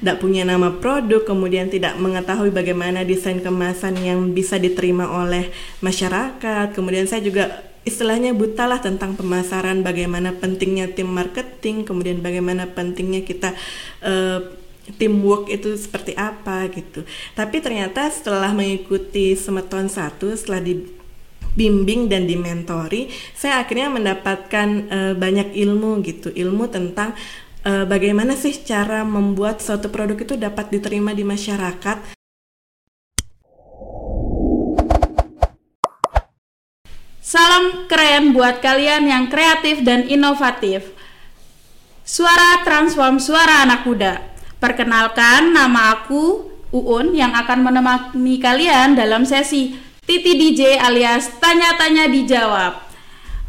tidak punya nama produk, kemudian tidak mengetahui bagaimana desain kemasan yang bisa diterima oleh masyarakat. Kemudian saya juga istilahnya buta lah tentang pemasaran, bagaimana pentingnya tim marketing, kemudian bagaimana pentingnya kita uh, teamwork itu seperti apa gitu. Tapi ternyata setelah mengikuti semeton satu, setelah dibimbing dan dimentori, saya akhirnya mendapatkan uh, banyak ilmu gitu, ilmu tentang uh, bagaimana sih cara membuat suatu produk itu dapat diterima di masyarakat Salam keren buat kalian yang kreatif dan inovatif. Suara Transform Suara Anak Muda. Perkenalkan nama aku Uun yang akan menemani kalian dalam sesi Titi DJ alias tanya-tanya dijawab.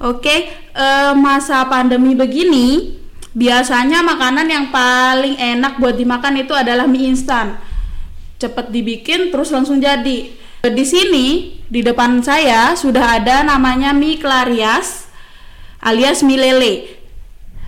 Oke, eh, masa pandemi begini biasanya makanan yang paling enak buat dimakan itu adalah mie instan. Cepet dibikin terus langsung jadi. Di sini di depan saya sudah ada namanya mie Clarias alias mie lele.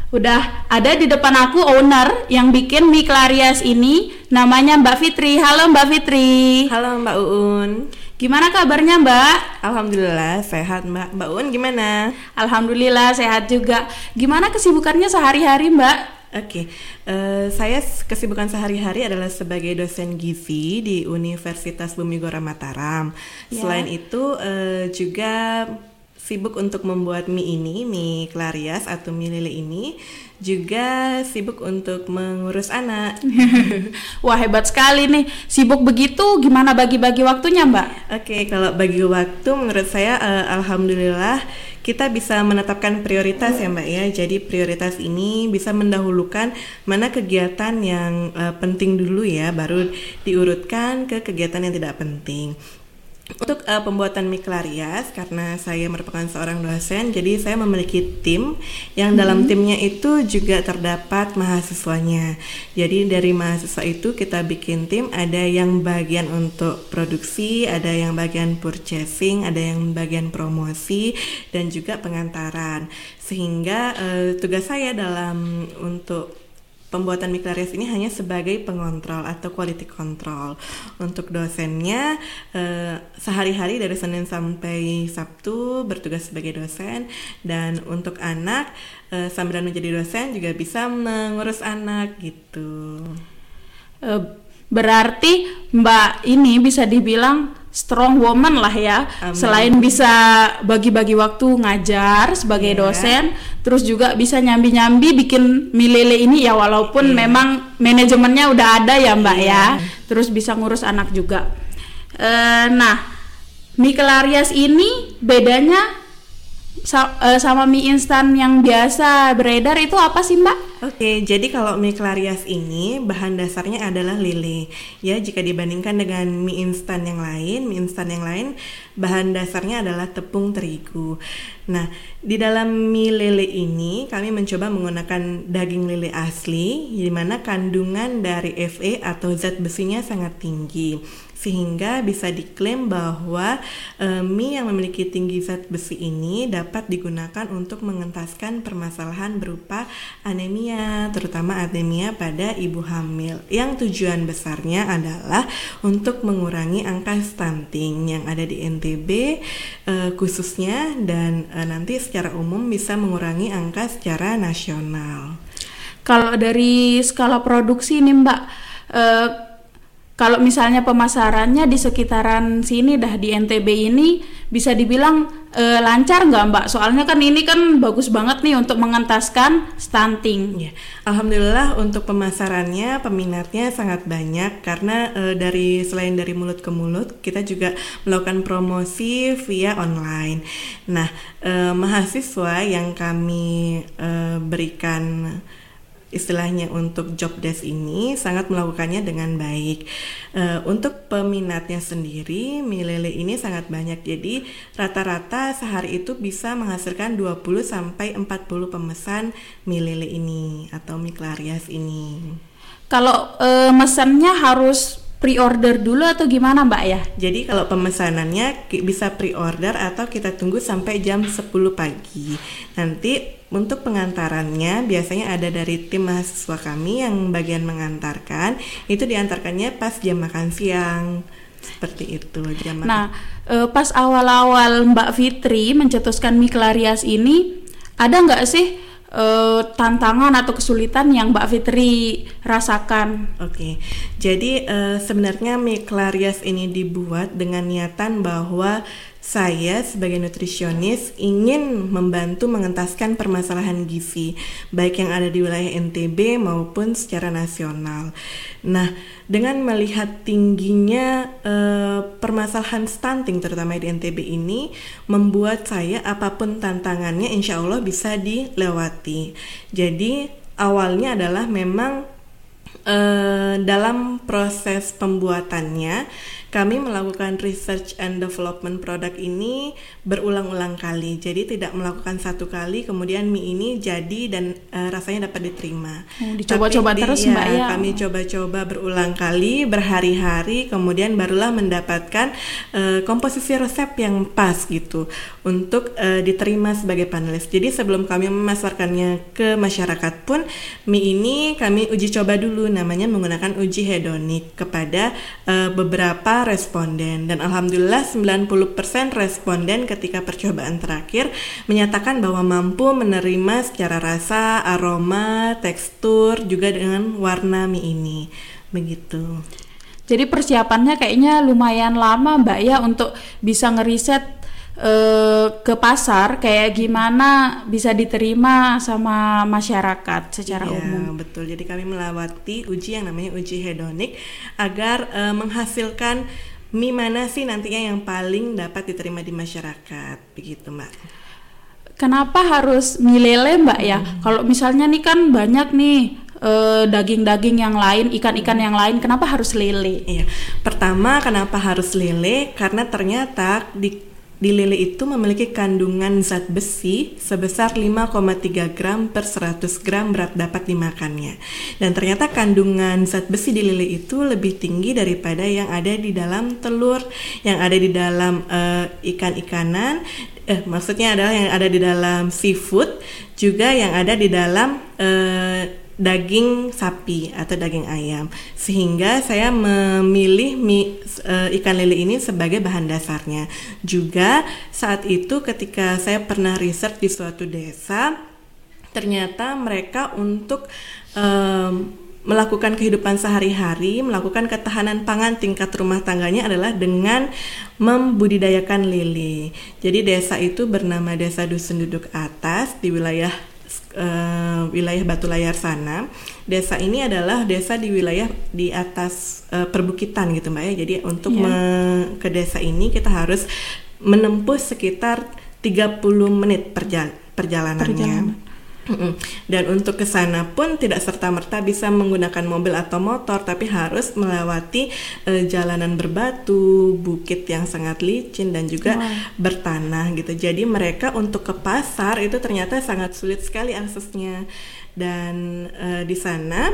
Udah ada di depan aku owner yang bikin mie Clarias ini namanya Mbak Fitri. Halo Mbak Fitri. Halo Mbak Uun. Gimana kabarnya Mbak? Alhamdulillah sehat Mbak. Mbak Uun gimana? Alhamdulillah sehat juga. Gimana kesibukannya sehari-hari Mbak? Oke, okay. uh, eh, saya kesibukan sehari-hari adalah sebagai dosen gizi di Universitas Bumi Gora Mataram. Yeah. Selain itu uh, juga sibuk untuk membuat mie ini, mie Clarias atau mie lele ini, juga sibuk untuk mengurus anak. Wah hebat sekali nih, sibuk begitu, gimana bagi-bagi waktunya Mbak? Oke, okay, kalau bagi waktu menurut saya uh, alhamdulillah kita bisa menetapkan prioritas ya Mbak ya. Jadi prioritas ini bisa mendahulukan mana kegiatan yang uh, penting dulu ya, baru diurutkan ke kegiatan yang tidak penting. Untuk uh, pembuatan mie Clarias, karena saya merupakan seorang dosen, jadi saya memiliki tim yang hmm. dalam timnya itu juga terdapat mahasiswanya. Jadi dari mahasiswa itu kita bikin tim, ada yang bagian untuk produksi, ada yang bagian purchasing, ada yang bagian promosi, dan juga pengantaran. Sehingga uh, tugas saya dalam untuk pembuatan Miklarias ini hanya sebagai pengontrol atau quality control. Untuk dosennya eh, sehari-hari dari Senin sampai Sabtu bertugas sebagai dosen dan untuk anak eh, sambil menjadi dosen juga bisa mengurus anak gitu. Eh, berarti Mbak ini bisa dibilang strong woman lah ya. Amin. Selain bisa bagi-bagi waktu ngajar sebagai yeah. dosen, terus juga bisa nyambi-nyambi bikin milele ini ya walaupun yeah. memang manajemennya udah ada ya Mbak yeah. ya. Terus bisa ngurus anak juga. E, nah, Mikelarias ini bedanya Eh, sama mie instan yang biasa beredar itu apa sih Mbak? Oke, jadi kalau mie Clarias ini bahan dasarnya adalah lele. Ya, jika dibandingkan dengan mie instan yang lain, mie instan yang lain bahan dasarnya adalah tepung terigu. Nah, di dalam mie lele ini kami mencoba menggunakan daging lele asli, di mana kandungan dari Fe atau zat besinya sangat tinggi sehingga bisa diklaim bahwa e, mie yang memiliki tinggi zat besi ini dapat digunakan untuk mengentaskan permasalahan berupa anemia, terutama anemia pada ibu hamil. Yang tujuan besarnya adalah untuk mengurangi angka stunting yang ada di NTB e, khususnya dan e, nanti secara umum bisa mengurangi angka secara nasional. Kalau dari skala produksi ini Mbak, kalau misalnya pemasarannya di sekitaran sini dah di NTB ini bisa dibilang e, lancar nggak Mbak? Soalnya kan ini kan bagus banget nih untuk mengentaskan stunting. Ya, Alhamdulillah untuk pemasarannya peminatnya sangat banyak karena e, dari selain dari mulut ke mulut kita juga melakukan promosi via online. Nah, e, mahasiswa yang kami e, berikan istilahnya untuk job desk ini sangat melakukannya dengan baik. Uh, untuk peminatnya sendiri, mie lele ini sangat banyak. Jadi rata-rata sehari itu bisa menghasilkan 20 sampai 40 pemesan mie lele ini atau mie Clarias ini. Kalau uh, mesennya harus pre-order dulu atau gimana Mbak ya? Jadi kalau pemesanannya bisa pre-order atau kita tunggu sampai jam 10 pagi. Nanti untuk pengantarannya biasanya ada dari tim mahasiswa kami yang bagian mengantarkan. Itu diantarkannya pas jam makan siang. Seperti itu jam makan. Nah, eh, pas awal-awal Mbak Fitri mencetuskan Miklarias ini, ada nggak sih eh, tantangan atau kesulitan yang Mbak Fitri rasakan? Oke, jadi eh, sebenarnya mie Clarias ini dibuat dengan niatan bahwa saya sebagai nutrisionis ingin membantu mengentaskan permasalahan gizi, baik yang ada di wilayah NTB maupun secara nasional. Nah, dengan melihat tingginya eh, permasalahan stunting terutama di NTB ini, membuat saya apa pun tantangannya insya Allah bisa dilewati. Jadi awalnya adalah memang eh, dalam proses pembuatannya kami melakukan research and development produk ini berulang-ulang kali. Jadi tidak melakukan satu kali kemudian mie ini jadi dan uh, rasanya dapat diterima. Oh, dicoba-coba terus di- Mbak ya. Kami coba-coba berulang kali berhari-hari kemudian barulah mendapatkan uh, komposisi resep yang pas gitu untuk uh, diterima sebagai panelis. Jadi sebelum kami memasarkannya ke masyarakat pun mie ini kami uji coba dulu namanya menggunakan uji hedonik kepada uh, beberapa responden dan alhamdulillah 90% responden ketika percobaan terakhir menyatakan bahwa mampu menerima secara rasa, aroma, tekstur juga dengan warna mie ini. Begitu. Jadi persiapannya kayaknya lumayan lama Mbak ya untuk bisa ngeriset eh, ke pasar kayak gimana bisa diterima sama masyarakat secara Iya, umum. betul. Jadi kami melewati uji yang namanya uji hedonik agar eh, menghasilkan mie mana sih nantinya yang paling dapat diterima di masyarakat. Begitu, Mbak. Kenapa harus mie lele Mbak ya? Kalau misalnya nih kan banyak nih eh, daging-daging yang lain, ikan-ikan yang lain, kenapa harus lele? Iya. Pertama, kenapa harus lele? Karena ternyata di di lele itu memiliki kandungan zat besi sebesar 5,3 gram per 100 gram berat dapat dimakannya. Dan ternyata kandungan zat besi di lele itu lebih tinggi daripada yang ada di dalam telur, yang ada di dalam eh, ikan-ikanan, eh maksudnya adalah yang ada di dalam seafood, juga yang ada di dalam eh, daging sapi atau daging ayam sehingga saya memilih mie eh, ikan lele ini sebagai bahan dasarnya juga saat itu ketika saya pernah riset di suatu desa ternyata mereka untuk em, melakukan kehidupan sehari-hari, melakukan ketahanan pangan tingkat rumah tangganya adalah dengan membudidayakan lele. Jadi desa itu bernama Desa Dusun Duduk Atas di wilayah eh, wilayah Batu Layar sana. Desa ini adalah desa di wilayah di atas eh, perbukitan gitu Mbak ya. Jadi untuk Iya. me- ke desa ini kita harus menempuh sekitar 30 menit perja- perjalanannya. Perjalanan. Dan untuk ke sana pun tidak serta-merta bisa menggunakan mobil atau motor, tapi harus melewati eh, jalanan berbatu, bukit yang sangat licin dan juga Wah. bertanah gitu. Jadi mereka untuk ke pasar itu ternyata sangat sulit sekali aksesnya. Dan eh, di sana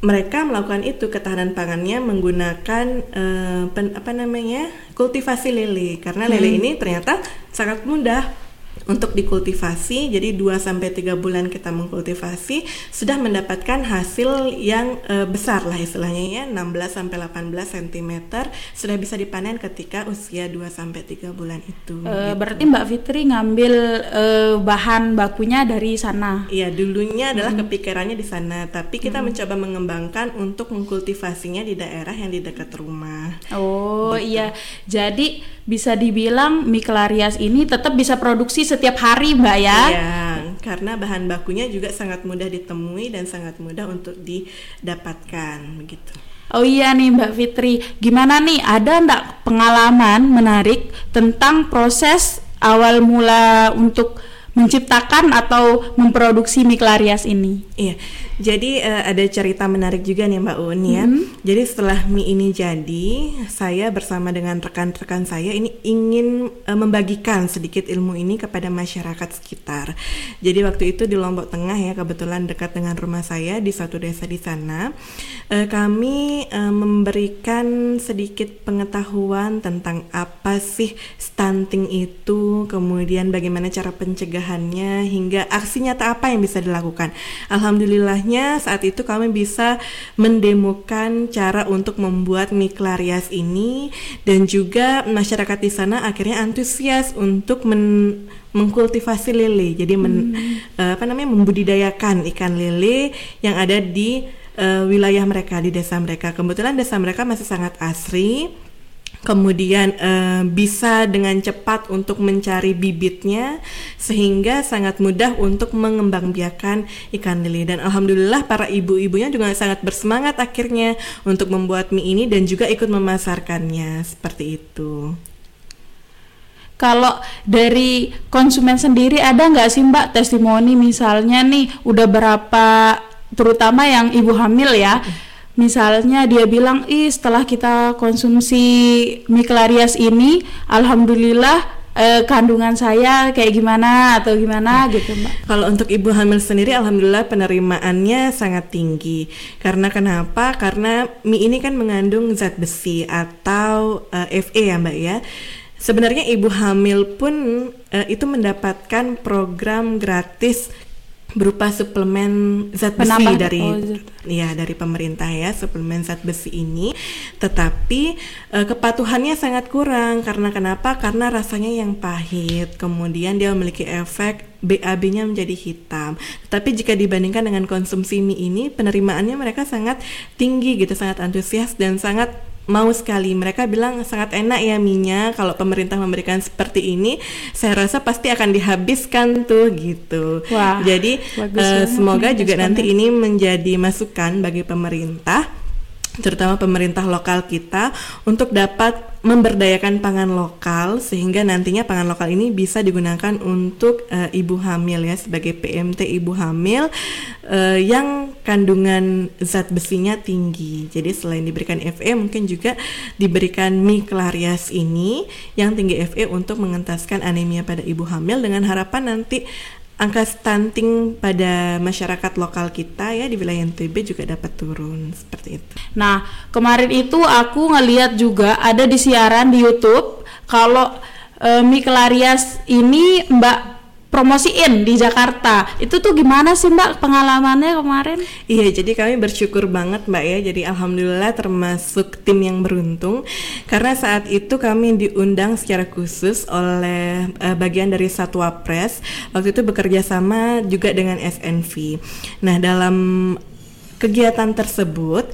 mereka melakukan itu ketahanan pangannya menggunakan eh, pen- apa namanya kultivasi lele karena lele ini ternyata sangat mudah untuk dikultivasi jadi 2 sampai 3 bulan kita mengkultivasi sudah mendapatkan hasil yang eh, besar lah istilahnya ya 16 sampai 18 cm sudah bisa dipanen ketika usia 2 sampai 3 bulan itu Eh, gitu. Berarti Mbak Fitri ngambil eh, bahan bakunya dari sana. Iya, dulunya adalah kepikirannya di sana, tapi kita mencoba mengembangkan untuk mengkultivasinya di daerah yang di dekat rumah. Oh iya, jadi bisa dibilang Miklarias ini tetap bisa produksi setiap hari Mbak ya? Iya, karena bahan bakunya juga sangat mudah ditemui dan sangat mudah untuk didapatkan begitu. Oh iya nih Mbak Fitri, gimana nih ada ndak pengalaman menarik tentang proses awal mula untuk menciptakan atau memproduksi Miklarias ini? Iya, Jadi uh, ada cerita menarik juga nih Mbak Un ya. Mm -hmm. Jadi setelah mie ini jadi, saya bersama dengan rekan-rekan saya ini ingin uh, membagikan sedikit ilmu ini kepada masyarakat sekitar. Jadi waktu itu di Lombok Tengah ya, kebetulan dekat dengan rumah saya di suatu desa di sana, uh, kami uh, memberikan sedikit pengetahuan tentang apa sih stunting itu, kemudian bagaimana cara pencegahannya hingga aksi nyata apa yang bisa dilakukan. Alhamdulillahnya saat itu kami bisa mendemokan cara untuk membuat mie klarias ini dan juga masyarakat di sana akhirnya antusias untuk men mengkultivasi lele. Jadi men, hmm. apa namanya membudidayakan ikan lele yang ada di uh, wilayah mereka di desa mereka. Kebetulan desa mereka masih sangat asri kemudian uh, bisa dengan cepat untuk mencari bibitnya sehingga sangat mudah untuk mengembangbiakan ikan lele dan alhamdulillah para ibu-ibunya juga sangat bersemangat akhirnya untuk membuat mie ini dan juga ikut memasarkannya seperti itu. Kalau dari konsumen sendiri ada nggak sih Mbak testimoni misalnya nih udah berapa terutama yang ibu hamil ya. Misalnya dia bilang, "Ih, setelah kita konsumsi mie klarias ini, alhamdulillah eh, kandungan saya kayak gimana atau gimana gitu mbak? Kalau untuk ibu hamil sendiri, alhamdulillah penerimaannya sangat tinggi. Karena kenapa? Karena mie ini kan mengandung zat besi atau uh, Fe ya mbak ya. Sebenarnya ibu hamil pun uh, itu mendapatkan program gratis berupa suplemen zat besi Penambah, dari oh, ya dari pemerintah ya suplemen zat besi ini. Tetapi uh, kepatuhannya sangat kurang. Karena kenapa? Karena rasanya yang pahit. Kemudian dia memiliki efek BAB-nya menjadi hitam. Tapi jika dibandingkan dengan konsumsi mie ini, penerimaannya mereka sangat tinggi gitu, sangat antusias dan sangat mau sekali. Mereka bilang sangat enak ya minyak. Kalau pemerintah memberikan seperti ini, saya rasa pasti akan dihabiskan tuh gitu. Wah, Jadi uh, semoga juga nanti ini menjadi masukan bagi pemerintah terutama pemerintah lokal kita untuk dapat memberdayakan pangan lokal sehingga nantinya pangan lokal ini bisa digunakan untuk uh, ibu hamil ya sebagai PMT ibu hamil uh, yang kandungan zat besinya tinggi. Jadi selain diberikan Fe mungkin juga diberikan mie klarias ini yang tinggi Fe untuk mengentaskan anemia pada ibu hamil dengan harapan nanti angka stunting pada masyarakat lokal kita ya di wilayah NTB juga dapat turun seperti itu. Nah, kemarin itu aku ngeliat juga ada di siaran di YouTube kalau e, mie kelarias ini Mbak promosiin di Jakarta. Itu tuh gimana sih Mbak pengalamannya kemarin? Iya, jadi kami bersyukur banget Mbak ya. Jadi alhamdulillah termasuk tim yang beruntung karena saat itu kami diundang secara khusus oleh uh, bagian dari Satwa Press. Waktu itu bekerja sama juga dengan SNV. Nah, dalam kegiatan tersebut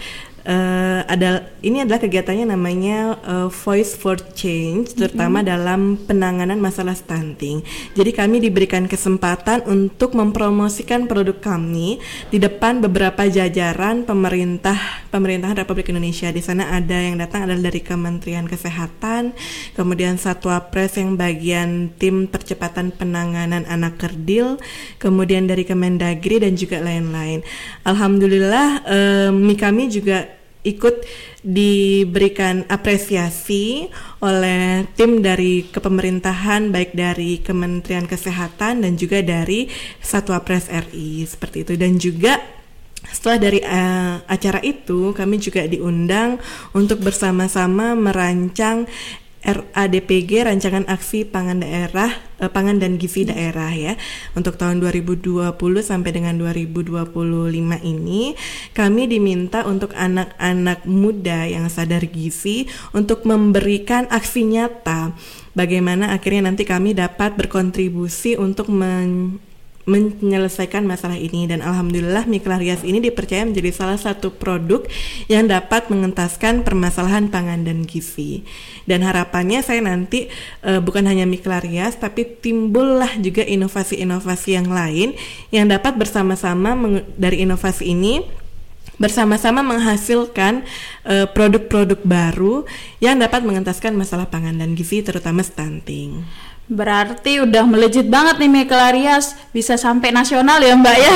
uh, ada ini adalah kegiatannya namanya uh, Voice for Change terutama mm-hmm. dalam penanganan masalah stunting. Jadi kami diberikan kesempatan untuk mempromosikan produk kami di depan beberapa jajaran pemerintah pemerintahan Republik Indonesia. Di sana ada yang datang adalah dari Kementerian Kesehatan, kemudian Satwa Pres yang bagian tim percepatan penanganan anak kerdil, kemudian dari Kemendagri dan juga lain-lain. Alhamdulillah um, kami juga ikut diberikan apresiasi oleh tim dari kepemerintahan baik dari Kementerian Kesehatan dan juga dari Satwa Pres RI seperti itu. Dan juga setelah dari uh, acara itu kami juga diundang untuk bersama-sama merancang RADPG Rancangan Aksi Pangan Daerah eh, Pangan dan Gizi Daerah ya untuk tahun 2020 sampai dengan 2025 ini. Kami diminta untuk anak-anak muda yang sadar gizi untuk memberikan aksi nyata bagaimana akhirnya nanti kami dapat berkontribusi untuk men menyelesaikan masalah ini dan alhamdulillah Miklarias ini dipercaya menjadi salah satu produk yang dapat mengentaskan permasalahan pangan dan gizi. Dan harapannya saya nanti uh, bukan hanya Miklarias tapi timbullah juga inovasi-inovasi yang lain yang dapat bersama-sama dari inovasi ini bersama-sama menghasilkan uh, produk-produk baru yang dapat mengentaskan masalah pangan dan gizi terutama stunting. Berarti udah melejit banget nih Mikelarias bisa sampai nasional ya Mbak ya,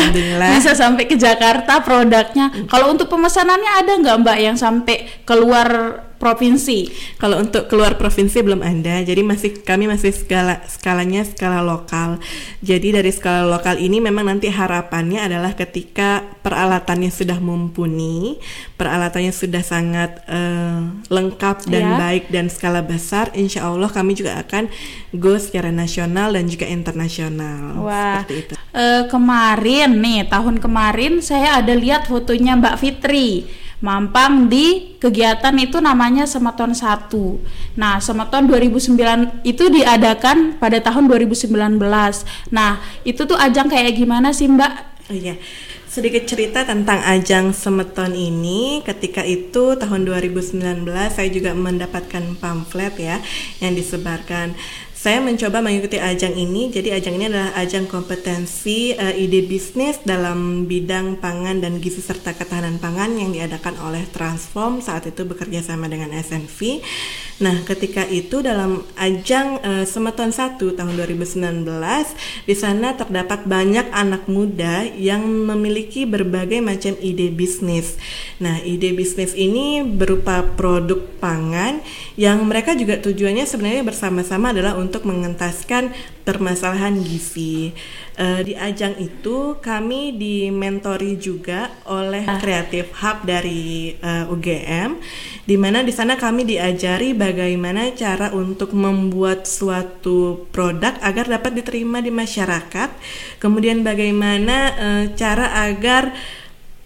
bisa sampai ke Jakarta produknya. Kalau untuk pemesanannya ada nggak Mbak yang sampai keluar provinsi. Kalau untuk keluar provinsi belum ada, jadi masih kami masih skala skalanya skala lokal. Jadi dari skala lokal ini memang nanti harapannya adalah ketika peralatannya sudah mumpuni, peralatannya sudah sangat uh, lengkap dan yeah. baik dan skala besar, insya Allah kami juga akan go secara nasional dan juga internasional. Wah. Seperti itu. Uh, kemarin nih tahun kemarin saya ada lihat fotonya Mbak Fitri mampang di kegiatan itu namanya Semeton 1. Nah, Semeton 2009 itu diadakan pada tahun 2019. Nah, itu tuh ajang kayak gimana sih, Mbak? Oh iya. Sedikit cerita tentang ajang Semeton ini, ketika itu tahun 2019 saya juga mendapatkan pamflet ya yang disebarkan saya mencoba mengikuti ajang ini. Jadi ajang ini adalah ajang kompetensi uh, ide bisnis dalam bidang pangan dan gizi serta ketahanan pangan yang diadakan oleh Transform saat itu bekerja sama dengan SNV. Nah, ketika itu dalam ajang uh, Semeton 1 tahun 2019 di sana terdapat banyak anak muda yang memiliki berbagai macam ide bisnis. Nah, ide bisnis ini berupa produk pangan yang mereka juga tujuannya sebenarnya bersama-sama adalah untuk mengentaskan permasalahan gizi. Uh, di ajang itu kami dimentori juga oleh Creative Hub dari uh, eh, UGM, di mana di sana kami diajari bagaimana cara untuk membuat suatu produk agar dapat diterima di masyarakat, kemudian bagaimana uh, cara agar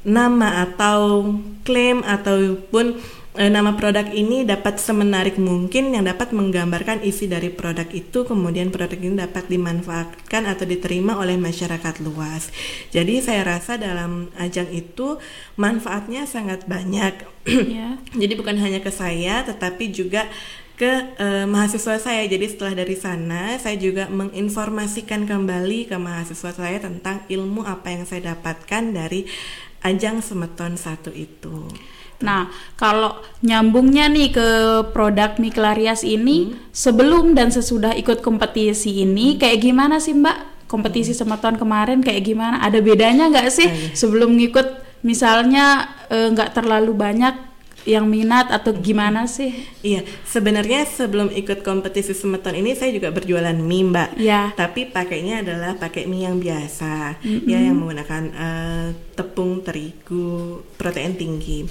nama atau klaim ataupun nama produk ini dapat semenarik mungkin yang dapat menggambarkan isi dari produk itu kemudian produk ini dapat dimanfaatkan atau diterima oleh masyarakat luas. Jadi saya rasa dalam ajang itu manfaatnya sangat banyak. Yeah. Jadi bukan hanya ke saya tetapi juga ke uh, mahasiswa saya. Jadi setelah dari sana saya juga menginformasikan kembali ke mahasiswa saya tentang ilmu apa yang saya dapatkan dari ajang semeton satu itu. Nah, kalau nyambungnya nih ke produk Miklarias ini hmm. sebelum dan sesudah ikut kompetisi ini kayak gimana sih Mbak? Kompetisi hmm. sama tahun kemarin kayak gimana? Ada bedanya nggak sih iya. sebelum ngikut misalnya eh, nggak e, terlalu banyak yang minat atau hmm. gimana sih? Iya, sebenarnya sebelum ikut kompetisi semeton ini saya juga berjualan mie, Mbak. Iya. Tapi pakainya adalah pakai mie yang biasa, mm -hmm. ya yang menggunakan uh, tepung terigu protein tinggi.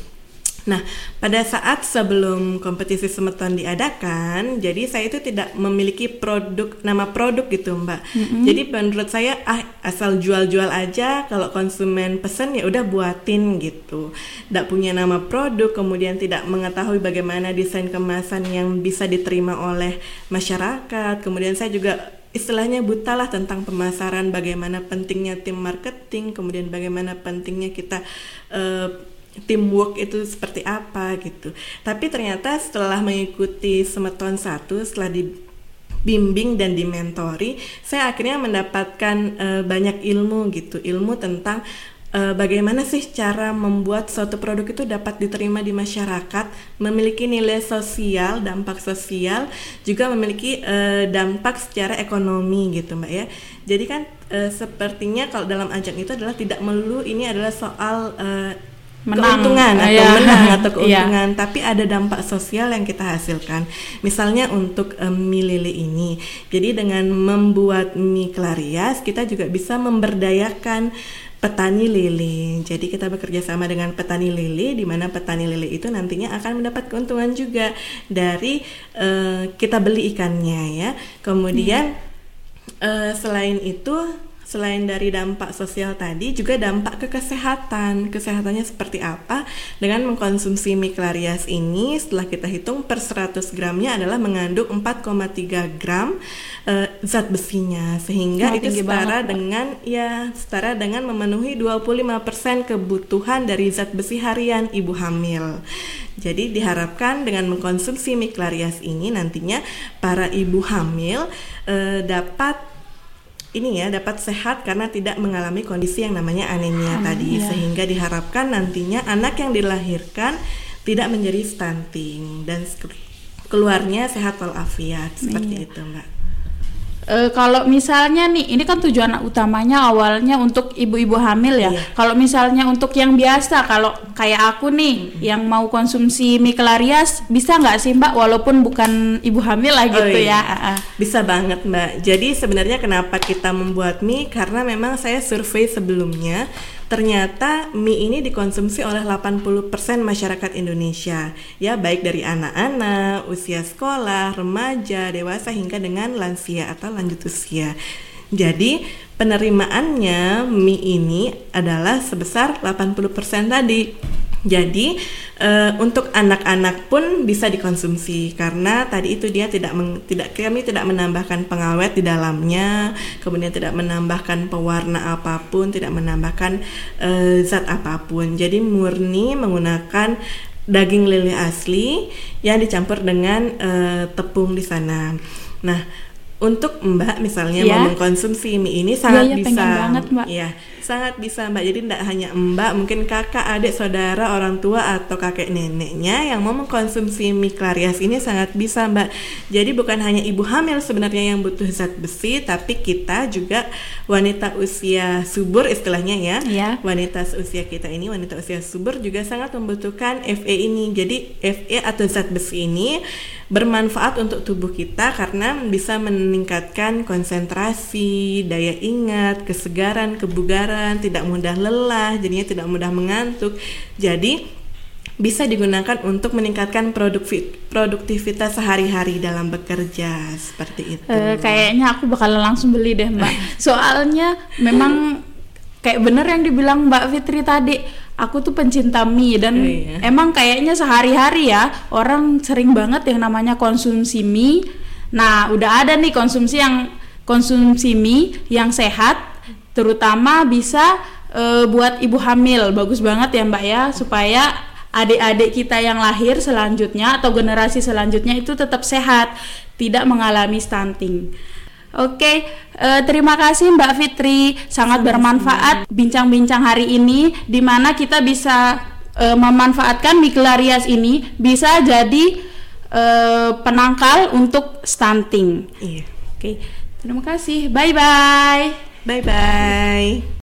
Nah, pada saat sebelum kompetisi semeton diadakan, jadi saya itu tidak memiliki produk nama produk gitu, Mbak. Mm-hmm. Jadi menurut saya ah asal jual-jual aja, kalau konsumen pesen ya udah buatin gitu. Tidak punya nama produk, kemudian tidak mengetahui bagaimana desain kemasan yang bisa diterima oleh masyarakat. Kemudian saya juga istilahnya buta lah tentang pemasaran, bagaimana pentingnya tim marketing, kemudian bagaimana pentingnya kita uh, teamwork itu seperti apa gitu. Tapi ternyata setelah mengikuti semeton satu, setelah dibimbing dan dimentori, saya akhirnya mendapatkan uh, banyak ilmu gitu, ilmu tentang uh, bagaimana sih cara membuat suatu produk itu dapat diterima di masyarakat, memiliki nilai sosial, dampak sosial, juga memiliki uh, dampak secara ekonomi gitu, Mbak ya. Jadi kan uh, sepertinya kalau dalam ajang itu adalah tidak melulu ini adalah soal uh, menang. keuntungan atau ya. menang atau iya. keuntungan, ya. tapi ada dampak sosial yang kita hasilkan. Misalnya untuk um, mie lele ini, jadi dengan membuat mie klarias kita juga bisa memberdayakan petani lele. Jadi kita bekerja sama dengan petani lele, di mana petani lele itu nantinya akan mendapat keuntungan juga dari uh, kita beli ikannya ya. Kemudian uh, selain itu Selain dari dampak sosial tadi, juga dampak ke kesehatan. Kesehatannya seperti apa? Dengan mengkonsumsi mie klarias ini, setelah kita hitung per 100 gramnya adalah mengandung 4,3 gram uh, zat besinya, sehingga oh, itu setara banget, dengan ya setara dengan memenuhi 25% kebutuhan dari zat besi harian ibu hamil. Jadi diharapkan dengan mengkonsumsi mie klarias ini nantinya para ibu hamil uh, dapat ini ya dapat sehat karena tidak mengalami kondisi yang namanya anemia hmm, tadi iya. sehingga diharapkan nantinya anak yang dilahirkan tidak menjadi stunting dan keluarnya sehat walafiat seperti iya. itu mbak. E, kalau misalnya nih, ini kan tujuan utamanya awalnya untuk ibu-ibu hamil ya. Iya. Kalau misalnya untuk yang biasa, kalau kayak aku nih yang mau konsumsi mie kelarias, bisa nggak sih Mbak? Walaupun bukan ibu hamil lah Oh, gitu iya. ya. Bisa banget Mbak. Jadi sebenarnya kenapa kita membuat mie? Karena memang saya survei sebelumnya, ternyata mie ini dikonsumsi oleh 80% masyarakat Indonesia. Ya, baik dari anak-anak, usia sekolah, remaja, dewasa hingga dengan lansia atau lanjut usia. Jadi, penerimaannya mie ini adalah sebesar 80% tadi. Jadi eh, untuk anak-anak pun bisa dikonsumsi karena tadi itu dia tidak meng- tidak kami tidak menambahkan pengawet di dalamnya, kemudian tidak menambahkan pewarna apa pun, tidak menambahkan eh, zat apa pun. Jadi murni menggunakan daging lele asli yang dicampur dengan eh, tepung di sana. Nah, untuk Mbak misalnya Iya. mau mengkonsumsi mie ini sangat iya, bisa. pengen banget, Mbak. Iya, sangat bisa Mbak. Jadi tidak hanya Mbak, mungkin kakak, adik, saudara, orang tua atau kakek neneknya yang mau mengkonsumsi mie Clarias ini sangat bisa Mbak. Jadi bukan hanya ibu hamil sebenarnya yang butuh zat besi, tapi kita juga wanita usia subur istilahnya ya. Iya. Wanita usia kita ini, wanita usia subur juga sangat membutuhkan Fe ini. Jadi Fe atau zat besi ini bermanfaat untuk tubuh kita karena bisa meningkatkan konsentrasi, daya ingat, kesegaran, kebugaran, tidak mudah lelah, jadinya tidak mudah mengantuk. Jadi bisa digunakan untuk meningkatkan produktivitas sehari-hari dalam bekerja seperti itu. Eh, kayaknya aku bakalan langsung beli deh Mbak. Soalnya memang kayak bener yang dibilang Mbak Fitri tadi. Aku tuh pencinta mie dan Oh, iya. emang kayaknya sehari-hari ya orang sering banget yang namanya konsumsi mie. Nah, udah ada nih konsumsi yang konsumsi mie yang sehat, terutama bisa eh, buat ibu hamil. Bagus banget ya Mbak ya supaya adik-adik kita yang lahir selanjutnya atau generasi selanjutnya itu tetap sehat, tidak mengalami stunting. Oke, eh, terima kasih Mbak Fitri, sangat bermanfaat bincang-bincang hari ini, di mana kita bisa eh, memanfaatkan Miklarias ini bisa jadi eh, penangkal untuk stunting. Iya. Oke, terima kasih, bye bye. Bye bye.